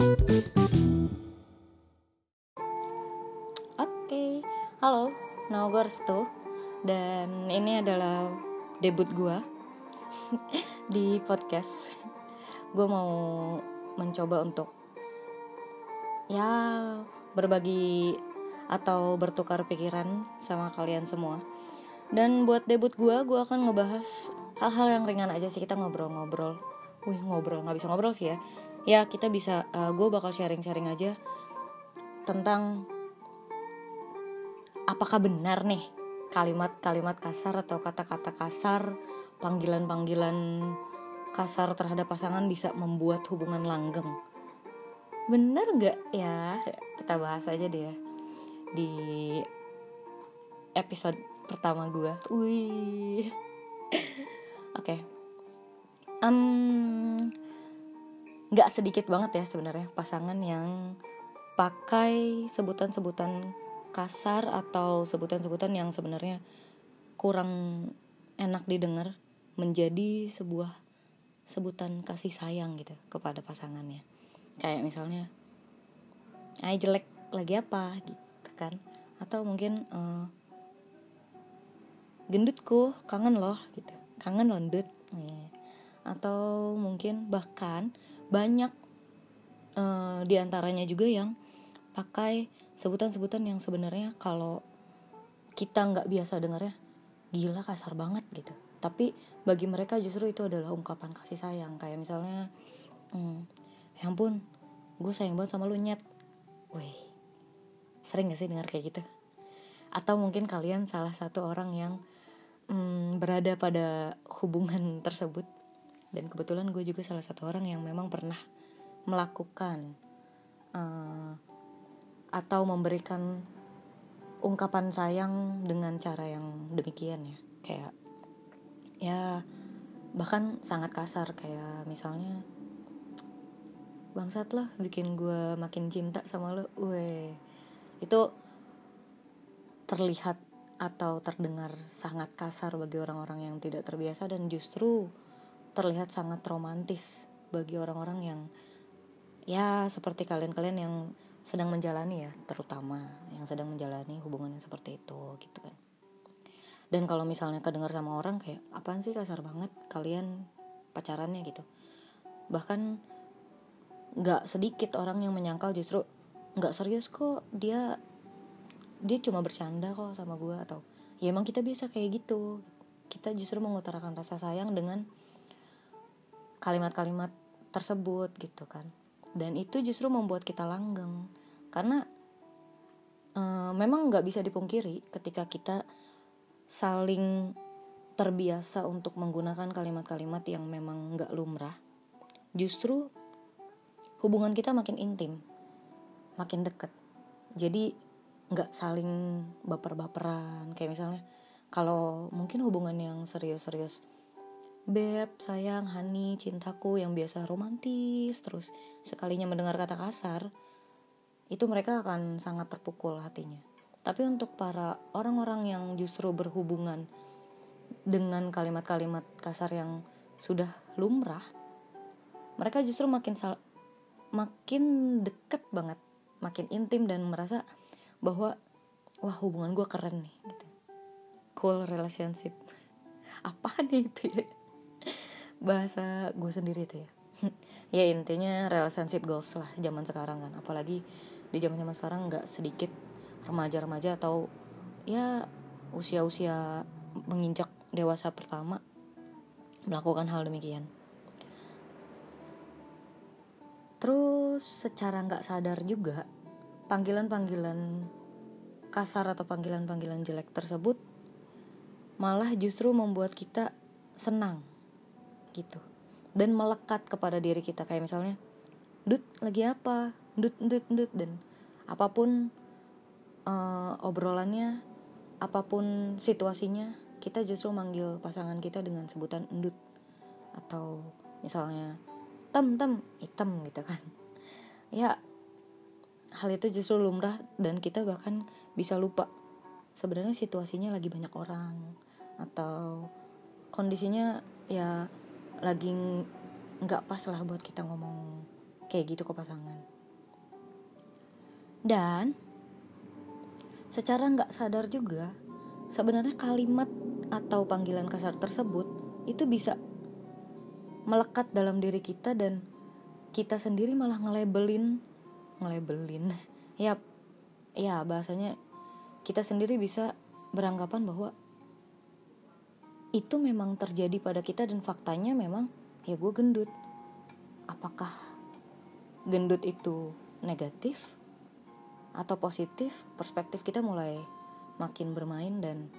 Oke, halo, nama gue Restu Dan ini adalah debut gue di podcast. Gue mau mencoba untuk Ya berbagi atau bertukar pikiran sama kalian semua. Dan buat debut gue, gue akan ngebahas hal-hal yang ringan aja sih Kita ngobrol-ngobrol. Wih ngobrol, nggak bisa ngobrol sih ya Ya kita bisa, uh, gue bakal sharing-sharing aja Tentang apakah benar nih kalimat-kalimat kasar atau kata-kata kasar, panggilan-panggilan kasar terhadap pasangan bisa membuat hubungan langgeng? Benar nggak ya? Kita bahas aja deh ya di episode pertama gue. Wih, oke. Okay. Um, nggak sedikit banget ya sebenarnya pasangan yang pakai sebutan-sebutan kasar atau sebutan-sebutan yang sebenarnya kurang enak didengar menjadi sebuah sebutan kasih sayang gitu kepada pasangannya. Kayak misalnya ay jelek lagi apa? Gitu kan? Atau mungkin uh, gendutku kangen loh gitu. Kangen londut yeah. atau mungkin bahkan banyak uh, di antaranya juga yang pakai sebutan-sebutan yang sebenarnya kalau kita nggak biasa dengarnya gila kasar banget gitu. Tapi bagi mereka justru itu adalah ungkapan kasih sayang. Kayak misalnya hmm, ya ampun gue sayang banget sama lu nyet. Wih sering gak sih dengar kayak gitu? Atau mungkin kalian salah satu orang yang hmm, berada pada hubungan tersebut dan kebetulan gue juga salah satu orang yang memang pernah melakukan uh, atau memberikan ungkapan sayang dengan cara yang demikian ya. Kayak ya bahkan sangat kasar. Kayak misalnya bangsat lah bikin gue makin cinta sama lo. Weh itu terlihat atau terdengar sangat kasar bagi orang-orang yang tidak terbiasa. Dan justru terlihat sangat romantis bagi orang-orang yang ya seperti kalian-kalian yang sedang menjalani ya terutama yang sedang menjalani hubungan yang seperti itu gitu kan. Dan kalau misalnya kedengar sama orang kayak apaan sih kasar banget kalian pacarannya gitu. Bahkan nggak sedikit orang yang menyangkal justru nggak serius kok dia dia cuma bercanda kok sama gue atau ya emang kita bisa kayak gitu. Kita justru mengutarakan rasa sayang dengan kalimat-kalimat tersebut gitu kan. Dan itu justru membuat kita langgeng. Karena uh, memang nggak bisa dipungkiri ketika kita saling terbiasa untuk menggunakan kalimat-kalimat yang memang nggak lumrah. Justru hubungan kita makin intim makin deket. Jadi nggak saling baper-baperan. Kayak misalnya kalau mungkin hubungan yang serius-serius Beb, sayang, honey, cintaku yang biasa romantis terus sekalinya mendengar kata kasar itu mereka akan sangat terpukul hatinya. Tapi untuk para orang-orang yang justru berhubungan dengan kalimat-kalimat kasar yang sudah lumrah, mereka justru makin sal makin deket banget, makin intim dan merasa bahwa wah hubungan gue keren nih gitu. Cool relationship. Apa nih itu ya? Bahasa gue sendiri itu ya. ya intinya relationship goals lah zaman sekarang kan apalagi di zaman zaman sekarang nggak sedikit remaja-remaja atau ya usia-usia menginjak dewasa pertama melakukan hal demikian. Terus secara nggak sadar juga panggilan-panggilan kasar atau panggilan-panggilan jelek tersebut malah justru membuat kita senang gitu. Dan melekat kepada diri kita kayak misalnya, "Dut, lagi apa? ndut ndut ndut dan apa pun uh, obrolannya apa pun situasinya kita justru manggil pasangan kita dengan sebutan endut atau misalnya tem tem hitam gitu kan. Ya hal itu justru lumrah dan kita bahkan bisa lupa sebenarnya situasinya lagi banyak orang atau kondisinya ya lagi nggak pas lah buat kita ngomong kayak gitu ke pasangan. Dan secara nggak sadar juga sebenarnya kalimat atau panggilan kasar tersebut itu bisa melekat dalam diri kita dan kita sendiri malah ngelabelin ngelabelin. Ya ya bahasanya kita sendiri bisa beranggapan bahwa itu memang terjadi pada kita dan faktanya memang ya gue gendut. Apakah gendut itu negatif atau positif? Perspektif kita mulai makin bermain dan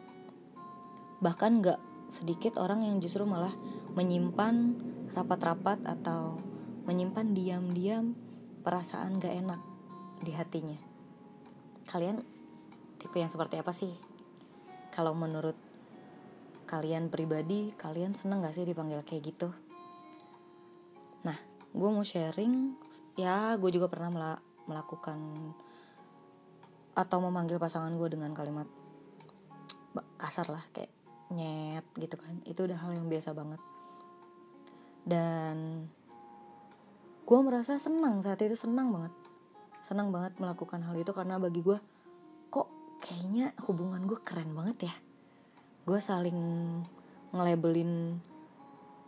bahkan nggak sedikit orang yang justru malah menyimpan rapat-rapat atau menyimpan diam-diam perasaan gak enak di hatinya. Kalian tipe yang seperti apa sih? Kalau menurut kalian pribadi kalian seneng gak sih dipanggil kayak gitu? Nah gue mau sharing ya gue juga pernah melakukan atau memanggil pasangan gue dengan kalimat kasar lah kayak nyet gitu kan. Itu udah hal yang biasa banget. Dan gue merasa senang saat itu senang banget. Senang banget melakukan hal itu karena bagi gue kok kayaknya hubungan gue keren banget ya gue saling ngelabelin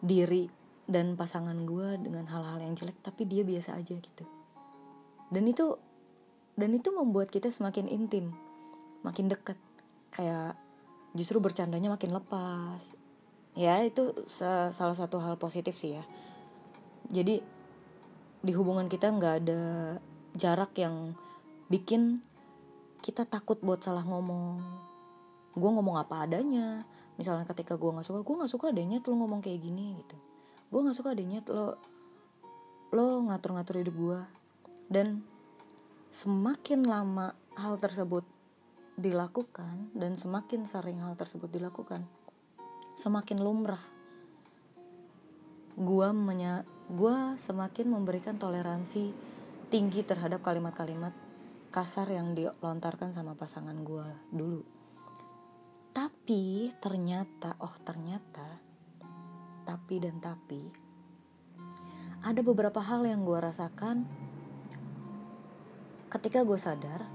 diri dan pasangan gue dengan hal-hal yang jelek tapi dia biasa aja gitu. Dan itu dan itu membuat kita semakin intim makin deket. Kayak justru bercandanya makin lepas. Ya itu salah satu hal positif sih ya. Jadi di hubungan kita nggak ada jarak yang bikin kita takut buat salah ngomong gue ngomong apa adanya. Misalnya ketika gue nggak suka gue nggak suka adanya tuh lo ngomong kayak gini gitu. Gue nggak suka adanya lo lo ngatur-ngatur hidup gue dan semakin lama hal tersebut dilakukan dan semakin sering hal tersebut dilakukan semakin lumrah gue menya gue semakin memberikan toleransi tinggi terhadap kalimat-kalimat kasar yang dilontarkan sama pasangan gue dulu tapi ternyata, oh ternyata, tapi dan tapi, ada beberapa hal yang gue rasakan ketika gue sadar,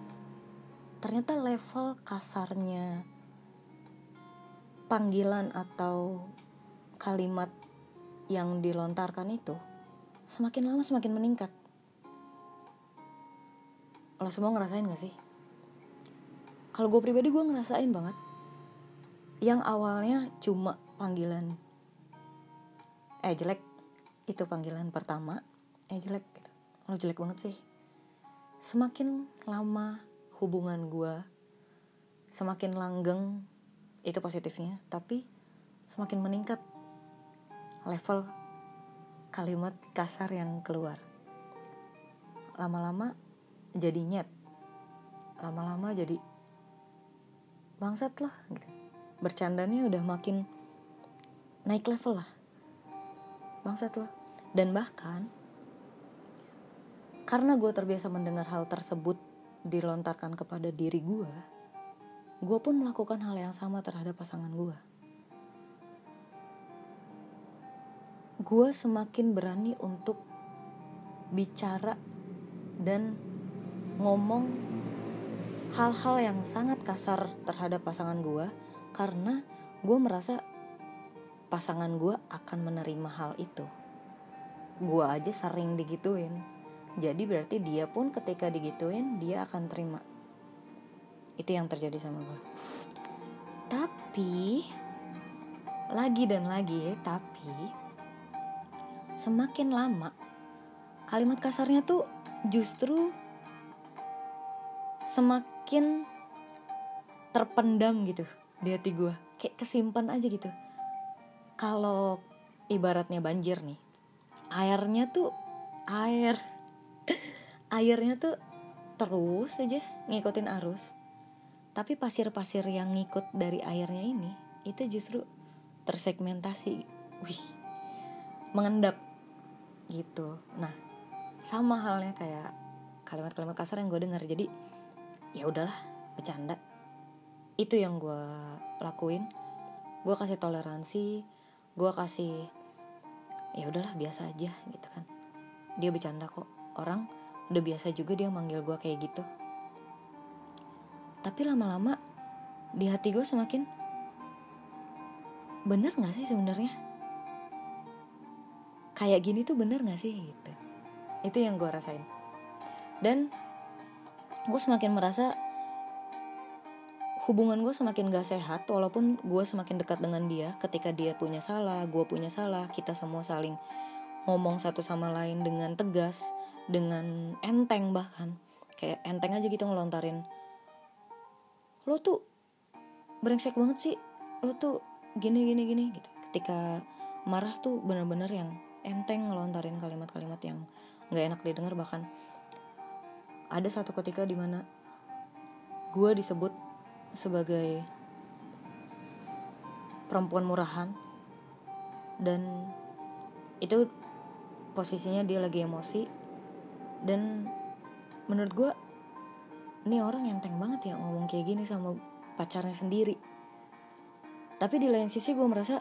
ternyata level kasarnya panggilan atau kalimat yang dilontarkan itu semakin lama semakin meningkat. Lo semua ngerasain gak sih? Kalau gue pribadi gue ngerasain banget yang awalnya cuma panggilan eh jelek. Itu panggilan pertama. Eh jelek. Lo jelek banget sih. Semakin lama hubungan gue semakin langgeng itu positifnya. Tapi semakin meningkat level kalimat kasar yang keluar. Lama-lama jadi nyet. Lama-lama jadi bangsat lah gitu bercandanya udah makin naik level lah. Bangsat lah. Dan bahkan karena gue terbiasa mendengar hal tersebut dilontarkan kepada diri gue gue pun melakukan hal yang sama terhadap pasangan gue gue semakin berani untuk bicara dan ngomong hal-hal yang sangat kasar terhadap pasangan gue karena gue merasa pasangan gue akan menerima hal itu. Gue aja sering digituin. Jadi berarti dia pun ketika digituin dia akan terima. Itu yang terjadi sama gue. Tapi lagi dan lagi tapi semakin lama kalimat kasarnya tuh justru semakin terpendam gitu di hati gue kayak kesimpan aja gitu. Kalau ibaratnya banjir nih airnya tuh air airnya tuh terus aja ngikutin arus. Tapi pasir-pasir yang ngikut dari airnya ini itu justru tersegmentasi. Wih mengendap gitu. Nah sama halnya kayak kalimat-kalimat kasar yang gue dengar. Jadi ya udahlah bercanda itu yang gue lakuin. Gue kasih toleransi gue kasih ya udahlah biasa aja gitu kan. Dia bercanda kok. Orang udah biasa juga dia manggil gue kayak gitu. Tapi lama-lama di hati gue semakin bener gak sih sebenarnya? Kayak gini tuh bener gak sih gitu. Itu yang gue rasain. Dan gue semakin merasa hubungan gue semakin gak sehat walaupun gue semakin dekat dengan dia ketika dia punya salah gue punya salah kita semua saling ngomong satu sama lain dengan tegas dengan enteng bahkan. Kayak enteng aja gitu ngelontarin. Lo tuh brengsek banget sih. Lo tuh gini gini gini gitu. Ketika marah tuh bener-bener yang enteng ngelontarin kalimat-kalimat yang nggak enak didengar bahkan. Ada satu ketika di mana gue disebut sebagai perempuan murahan. Dan itu posisinya dia lagi emosi. Dan menurut gue ini orang enteng banget ya ngomong kayak gini sama pacarnya sendiri. Tapi di lain sisi gue merasa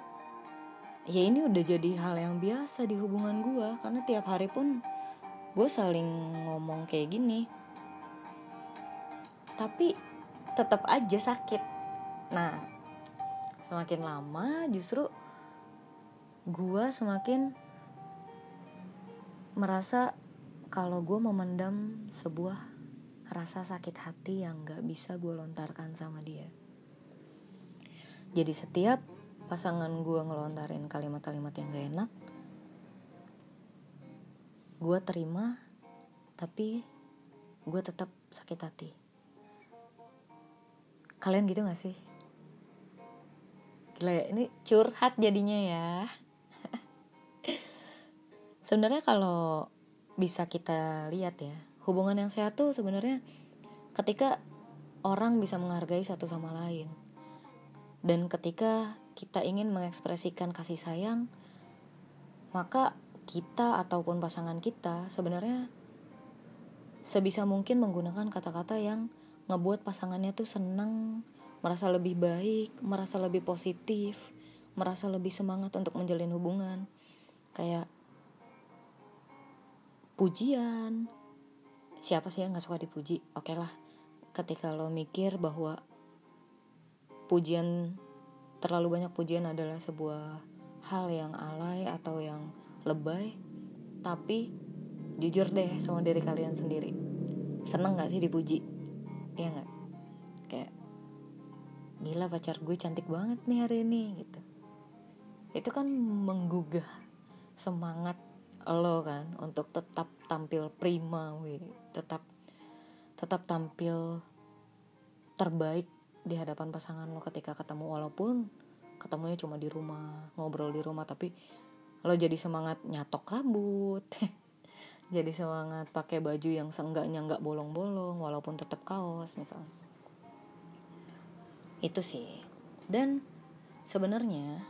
ya ini udah jadi hal yang biasa di hubungan gue karena tiap hari pun gue saling ngomong kayak gini. Tapi tetap aja sakit. Nah semakin lama justru gue semakin merasa kalau gue memendam sebuah rasa sakit hati yang gak bisa gue lontarkan sama dia. Jadi setiap pasangan gue ngelontarin kalimat-kalimat yang gak enak gue terima tapi gue tetap sakit hati kalian gitu gak sih? Gila ya ini curhat jadinya ya. Sebenarnya kalau bisa kita lihat ya hubungan yang sehat tuh sebenarnya ketika orang bisa menghargai satu sama lain. Dan ketika kita ingin mengekspresikan kasih sayang maka kita ataupun pasangan kita sebenarnya sebisa mungkin menggunakan kata-kata yang ngebuat pasangannya tuh senang, merasa lebih baik, merasa lebih positif, merasa lebih semangat untuk menjalin hubungan. Kayak pujian. Siapa sih yang gak suka dipuji? Oke okay lah, ketika lo mikir bahwa pujian terlalu banyak pujian adalah sebuah hal yang alay atau yang lebay, tapi jujur deh sama diri kalian sendiri. Seneng gak sih dipuji? Ya nggak? Kayak gila pacar gue cantik banget nih hari ini gitu. Itu kan menggugah semangat lo kan untuk tetap tampil prima we. Tetap tetap tampil terbaik di hadapan pasangan lo ketika ketemu walaupun ketemunya cuma di rumah ngobrol di rumah tapi lo jadi semangat nyatok rambut jadi semangat pakai baju yang seenggaknya nggak bolong-bolong walaupun tetap kaos misalnya itu sih. Dan sebenarnya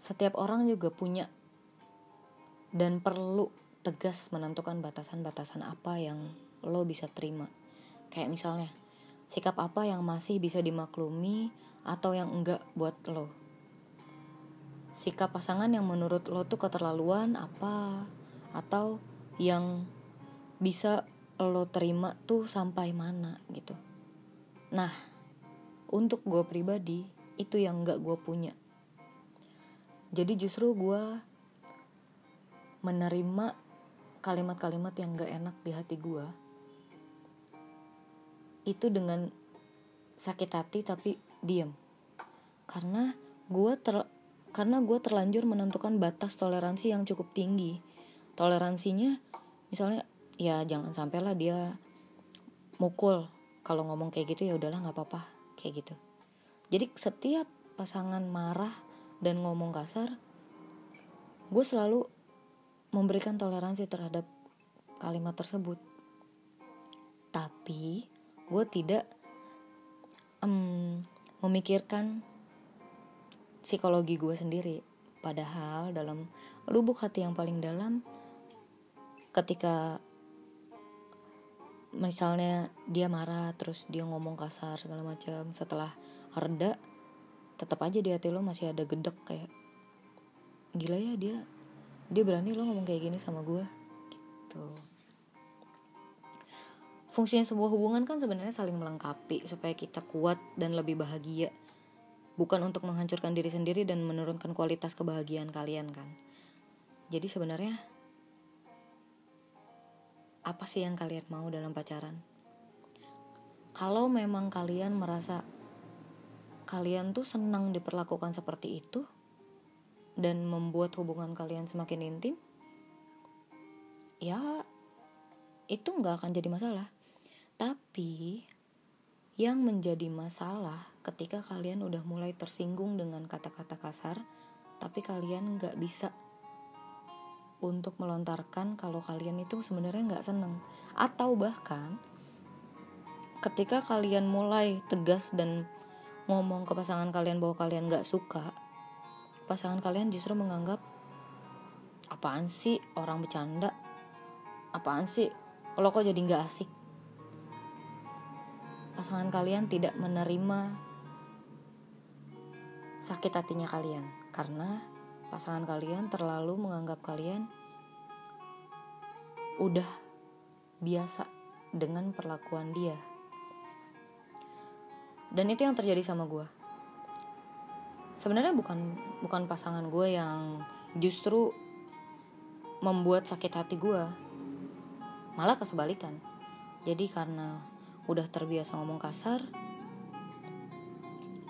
setiap orang juga punya dan perlu tegas menentukan batasan-batasan apa yang lo bisa terima. Kayak misalnya sikap apa yang masih bisa dimaklumi atau yang enggak buat lo? Sikap pasangan yang menurut lo tuh keterlaluan apa atau yang bisa lo terima tuh sampai mana gitu. Nah untuk gue pribadi itu yang gak gue punya. Jadi justru gue menerima kalimat-kalimat yang gak enak di hati gue itu dengan sakit hati tapi diam karena gue ter karena gue terlanjur menentukan batas toleransi yang cukup tinggi toleransinya misalnya ya jangan sampailah dia mukul. Kalau ngomong kayak gitu ya udahlah nggak apa-apa kayak gitu. Jadi setiap pasangan marah dan ngomong kasar gue selalu memberikan toleransi terhadap kalimat tersebut. Tapi gue tidak um, memikirkan psikologi gue sendiri. Padahal dalam lubuk hati yang paling dalam ketika misalnya dia marah terus dia ngomong kasar segala macam setelah reda tetap aja di hati lo masih ada gedek kayak gila ya dia dia berani lo ngomong kayak gini sama gue gitu. Fungsinya sebuah hubungan kan sebenarnya saling melengkapi supaya kita kuat dan lebih bahagia. Bukan untuk menghancurkan diri sendiri dan menurunkan kualitas kebahagiaan kalian kan? Jadi sebenarnya apa sih yang kalian mau dalam pacaran? Kalau memang kalian merasa kalian tuh senang diperlakukan seperti itu dan membuat hubungan kalian semakin intim ya itu nggak akan jadi masalah. Tapi yang menjadi masalah ketika kalian udah mulai tersinggung dengan kata-kata kasar, tapi kalian nggak bisa untuk melontarkan kalau kalian itu sebenarnya nggak seneng. Atau bahkan ketika kalian mulai tegas dan ngomong ke pasangan kalian bahwa kalian nggak suka, pasangan kalian justru menganggap apaan sih orang bercanda, apaan sih? Lo kok jadi nggak asik? Pasangan kalian tidak menerima sakit hatinya kalian karena pasangan kalian terlalu menganggap kalian udah biasa dengan perlakuan dia. Dan itu yang terjadi sama gue. Sebenarnya bukan bukan pasangan gue yang justru membuat sakit hati gue. Malah kesebalikan. Jadi karena udah terbiasa ngomong kasar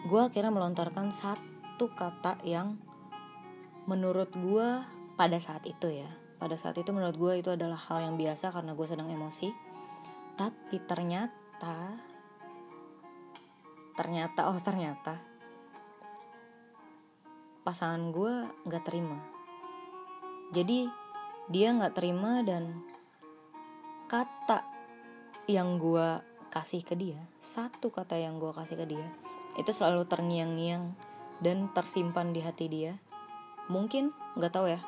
gue akhirnya melontarkan satu kata yang menurut gue pada saat itu ya. Pada saat itu menurut gue itu adalah hal yang biasa karena gue sedang emosi. Tapi ternyata ternyata oh ternyata pasangan gue nggak terima. Jadi dia nggak terima dan kata yang gue kasih ke dia satu kata yang gue kasih ke dia itu selalu terngiang-ngiang dan tersimpan di hati dia mungkin nggak tahu ya.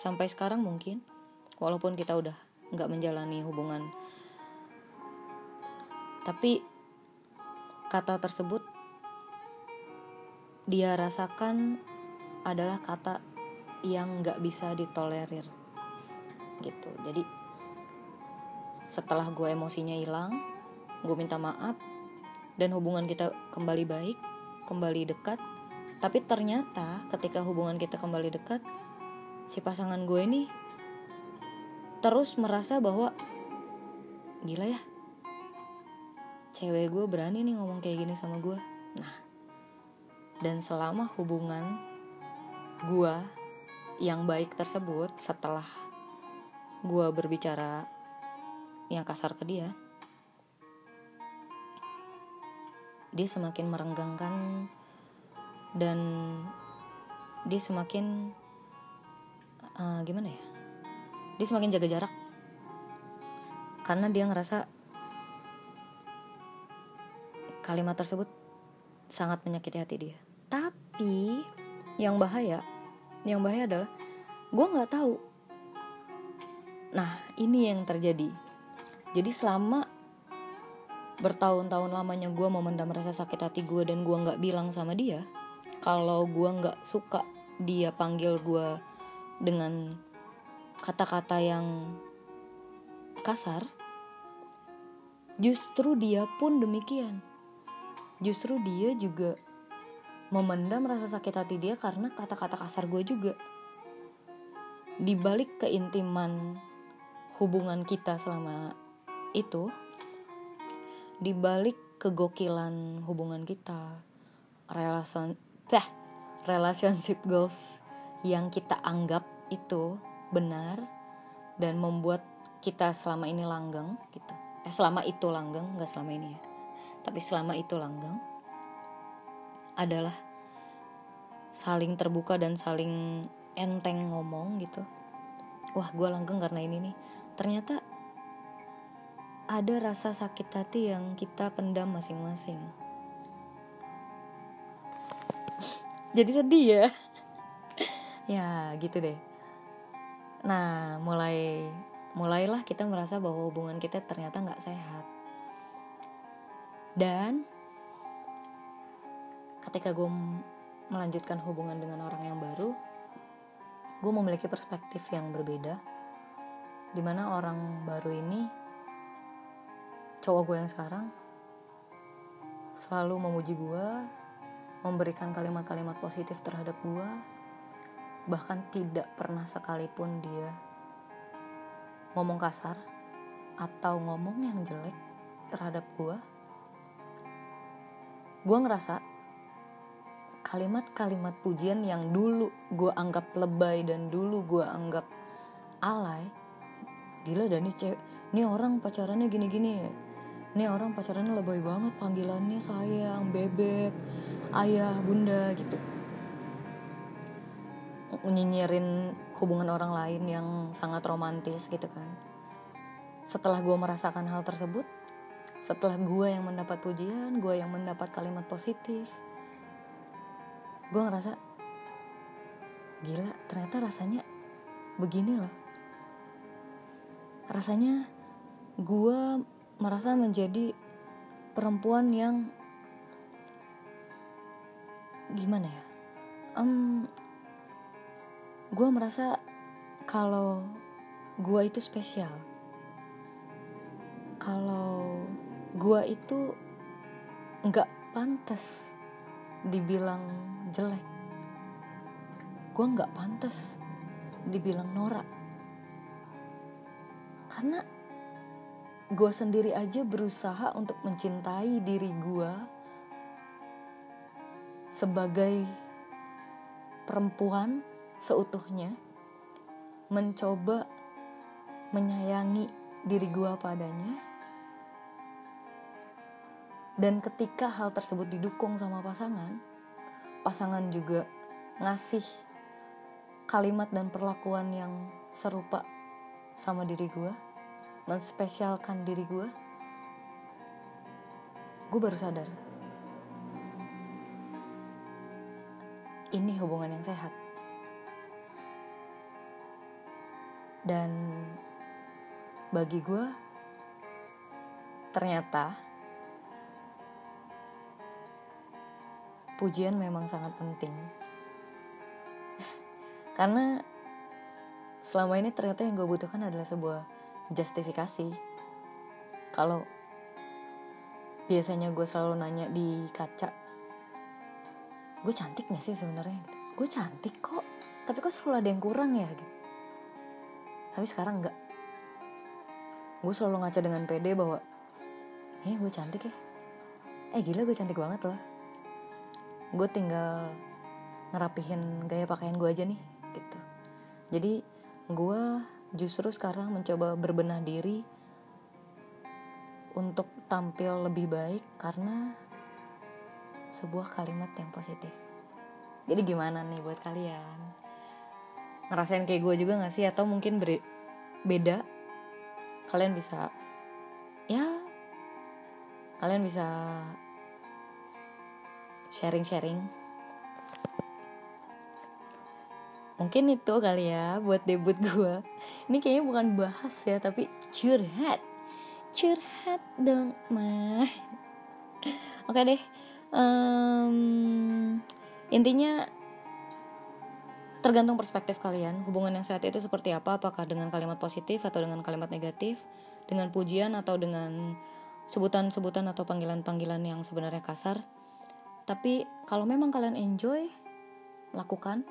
Sampai sekarang mungkin walaupun kita udah nggak menjalani hubungan. Tapi kata tersebut dia rasakan adalah kata yang nggak bisa ditolerir. Gitu. Jadi setelah gue emosinya hilang gue minta maaf dan hubungan kita kembali baik kembali dekat tapi ternyata ketika hubungan kita kembali dekat si pasangan gue ini terus merasa bahwa gila ya cewek gue berani nih ngomong kayak gini sama gue. Nah dan selama hubungan gue yang baik tersebut setelah gue berbicara yang kasar ke dia dia semakin merenggangkan dan dia semakin uh, gimana ya? Dia semakin jaga jarak. Karena dia ngerasa kalimat tersebut sangat menyakiti hati dia. Tapi yang bahaya yang bahaya adalah gue nggak tahu. Nah ini yang terjadi. Jadi selama bertahun-tahun lamanya gue memendam rasa sakit hati gue dan gue nggak bilang sama dia kalau gue nggak suka dia panggil gue dengan kata-kata yang kasar justru dia pun demikian. Justru dia juga memendam rasa sakit hati dia karena kata-kata kasar gue juga. Di balik keintiman hubungan kita selama itu di balik kegokilan hubungan kita relation eh, relationship goals yang kita anggap itu benar dan membuat kita selama ini langgeng gitu. Eh selama itu langgeng nggak selama ini ya. Tapi selama itu langgeng adalah saling terbuka dan saling enteng ngomong gitu. Wah gue langgeng karena ini nih. Ternyata ada rasa sakit hati yang kita pendam masing-masing. Jadi sedih ya. ya, gitu deh. Nah, mulai mulailah kita merasa bahwa hubungan kita ternyata nggak sehat. Dan ketika gue melanjutkan hubungan dengan orang yang baru, gue memiliki perspektif yang berbeda di mana orang baru ini cowok gue yang sekarang selalu memuji gue memberikan kalimat-kalimat positif terhadap gue bahkan tidak pernah sekalipun dia ngomong kasar atau ngomong yang jelek terhadap gue gue ngerasa kalimat-kalimat pujian yang dulu gue anggap lebay dan dulu gue anggap alay gila dan nih cewek. Nih orang pacarannya gini-gini ya. Nih orang pacarannya lebay banget panggilannya sayang bebek ayah bunda gitu. Nyinyirin hubungan orang lain yang sangat romantis gitu kan. Setelah gue merasakan hal tersebut setelah gue yang mendapat pujian gue yang mendapat kalimat positif gue ngerasa gila ternyata rasanya begini loh. Rasanya gue merasa menjadi perempuan yang gimana ya? Um, gue merasa kalau gue itu spesial. Kalau gue itu nggak pantas dibilang jelek. Gue nggak pantas dibilang norak. Karena gue sendiri aja berusaha untuk mencintai diri gue sebagai perempuan seutuhnya mencoba menyayangi diri gue padanya dan ketika hal tersebut didukung sama pasangan pasangan juga ngasih kalimat dan perlakuan yang serupa sama diri gue menspesialkan diri gue gue baru sadar ini hubungan yang sehat. Dan bagi gue ternyata pujian memang sangat penting. Karena selama ini ternyata yang gue butuhkan adalah sebuah justifikasi. Kalau biasanya gue selalu nanya di kaca gue cantik gak sih sebenarnya? Gue cantik kok tapi kok selalu ada yang kurang ya? Gitu. Tapi sekarang enggak gue selalu ngaca dengan pede bahwa eh gue cantik ya. Eh gila gue cantik banget loh. Gue tinggal ngerapihin gaya pakaian gue aja nih gitu. Jadi gue justru sekarang mencoba berbenah diri untuk tampil lebih baik karena sebuah kalimat yang positif. Jadi gimana nih buat kalian? Ngerasain kayak gue juga gak sih? Atau mungkin ber beda? Kalian bisa ya kalian bisa sharing-sharing. Mungkin itu kali ya buat debut gue ini kayaknya bukan bahas ya tapi curhat. Curhat dong mah oke deh um, intinya tergantung perspektif kalian. Hubungan yang sehat itu seperti apa? Apakah dengan kalimat positif atau dengan kalimat negatif? Dengan pujian atau dengan sebutan-sebutan atau panggilan-panggilan yang sebenarnya kasar? Tapi kalau memang kalian enjoy lakukan.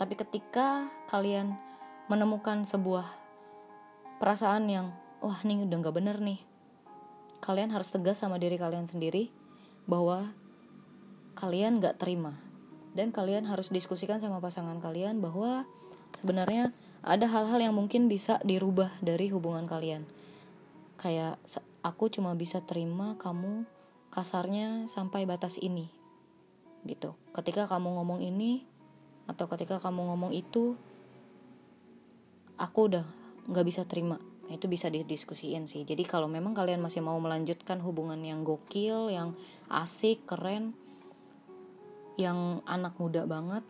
Tapi ketika kalian menemukan sebuah perasaan yang wah nih udah gak bener nih kalian harus tegas sama diri kalian sendiri bahwa kalian gak terima. Dan kalian harus diskusikan sama pasangan kalian bahwa sebenarnya ada hal-hal yang mungkin bisa dirubah dari hubungan kalian. Kayak aku cuma bisa terima kamu kasarnya sampai batas ini gitu. Ketika kamu ngomong ini atau ketika kamu ngomong itu aku udah nggak bisa terima. Nah, itu bisa didiskusiin sih. Jadi kalau memang kalian masih mau melanjutkan hubungan yang gokil yang asik keren yang anak muda banget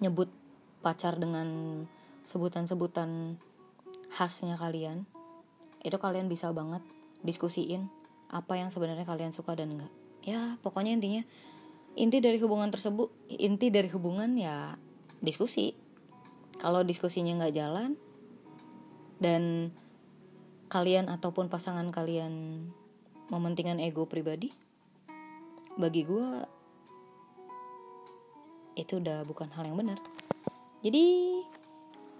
nyebut pacar dengan sebutan-sebutan khasnya kalian itu kalian bisa banget diskusiin apa yang sebenarnya kalian suka dan enggak. Ya pokoknya intinya inti dari hubungan tersebut inti dari hubungan ya diskusi. Kalau diskusinya nggak jalan dan kalian ataupun pasangan kalian mementingkan ego pribadi bagi gue itu udah bukan hal yang benar. Jadi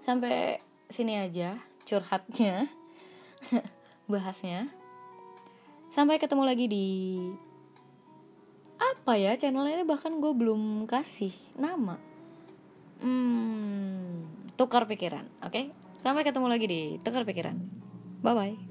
sampai sini aja curhatnya bahasnya. Sampai ketemu lagi di apa ya channelnya bahkan gue belum kasih nama. Hmm tukar pikiran oke? Okay? sampai ketemu lagi di tukar pikiran. Bye bye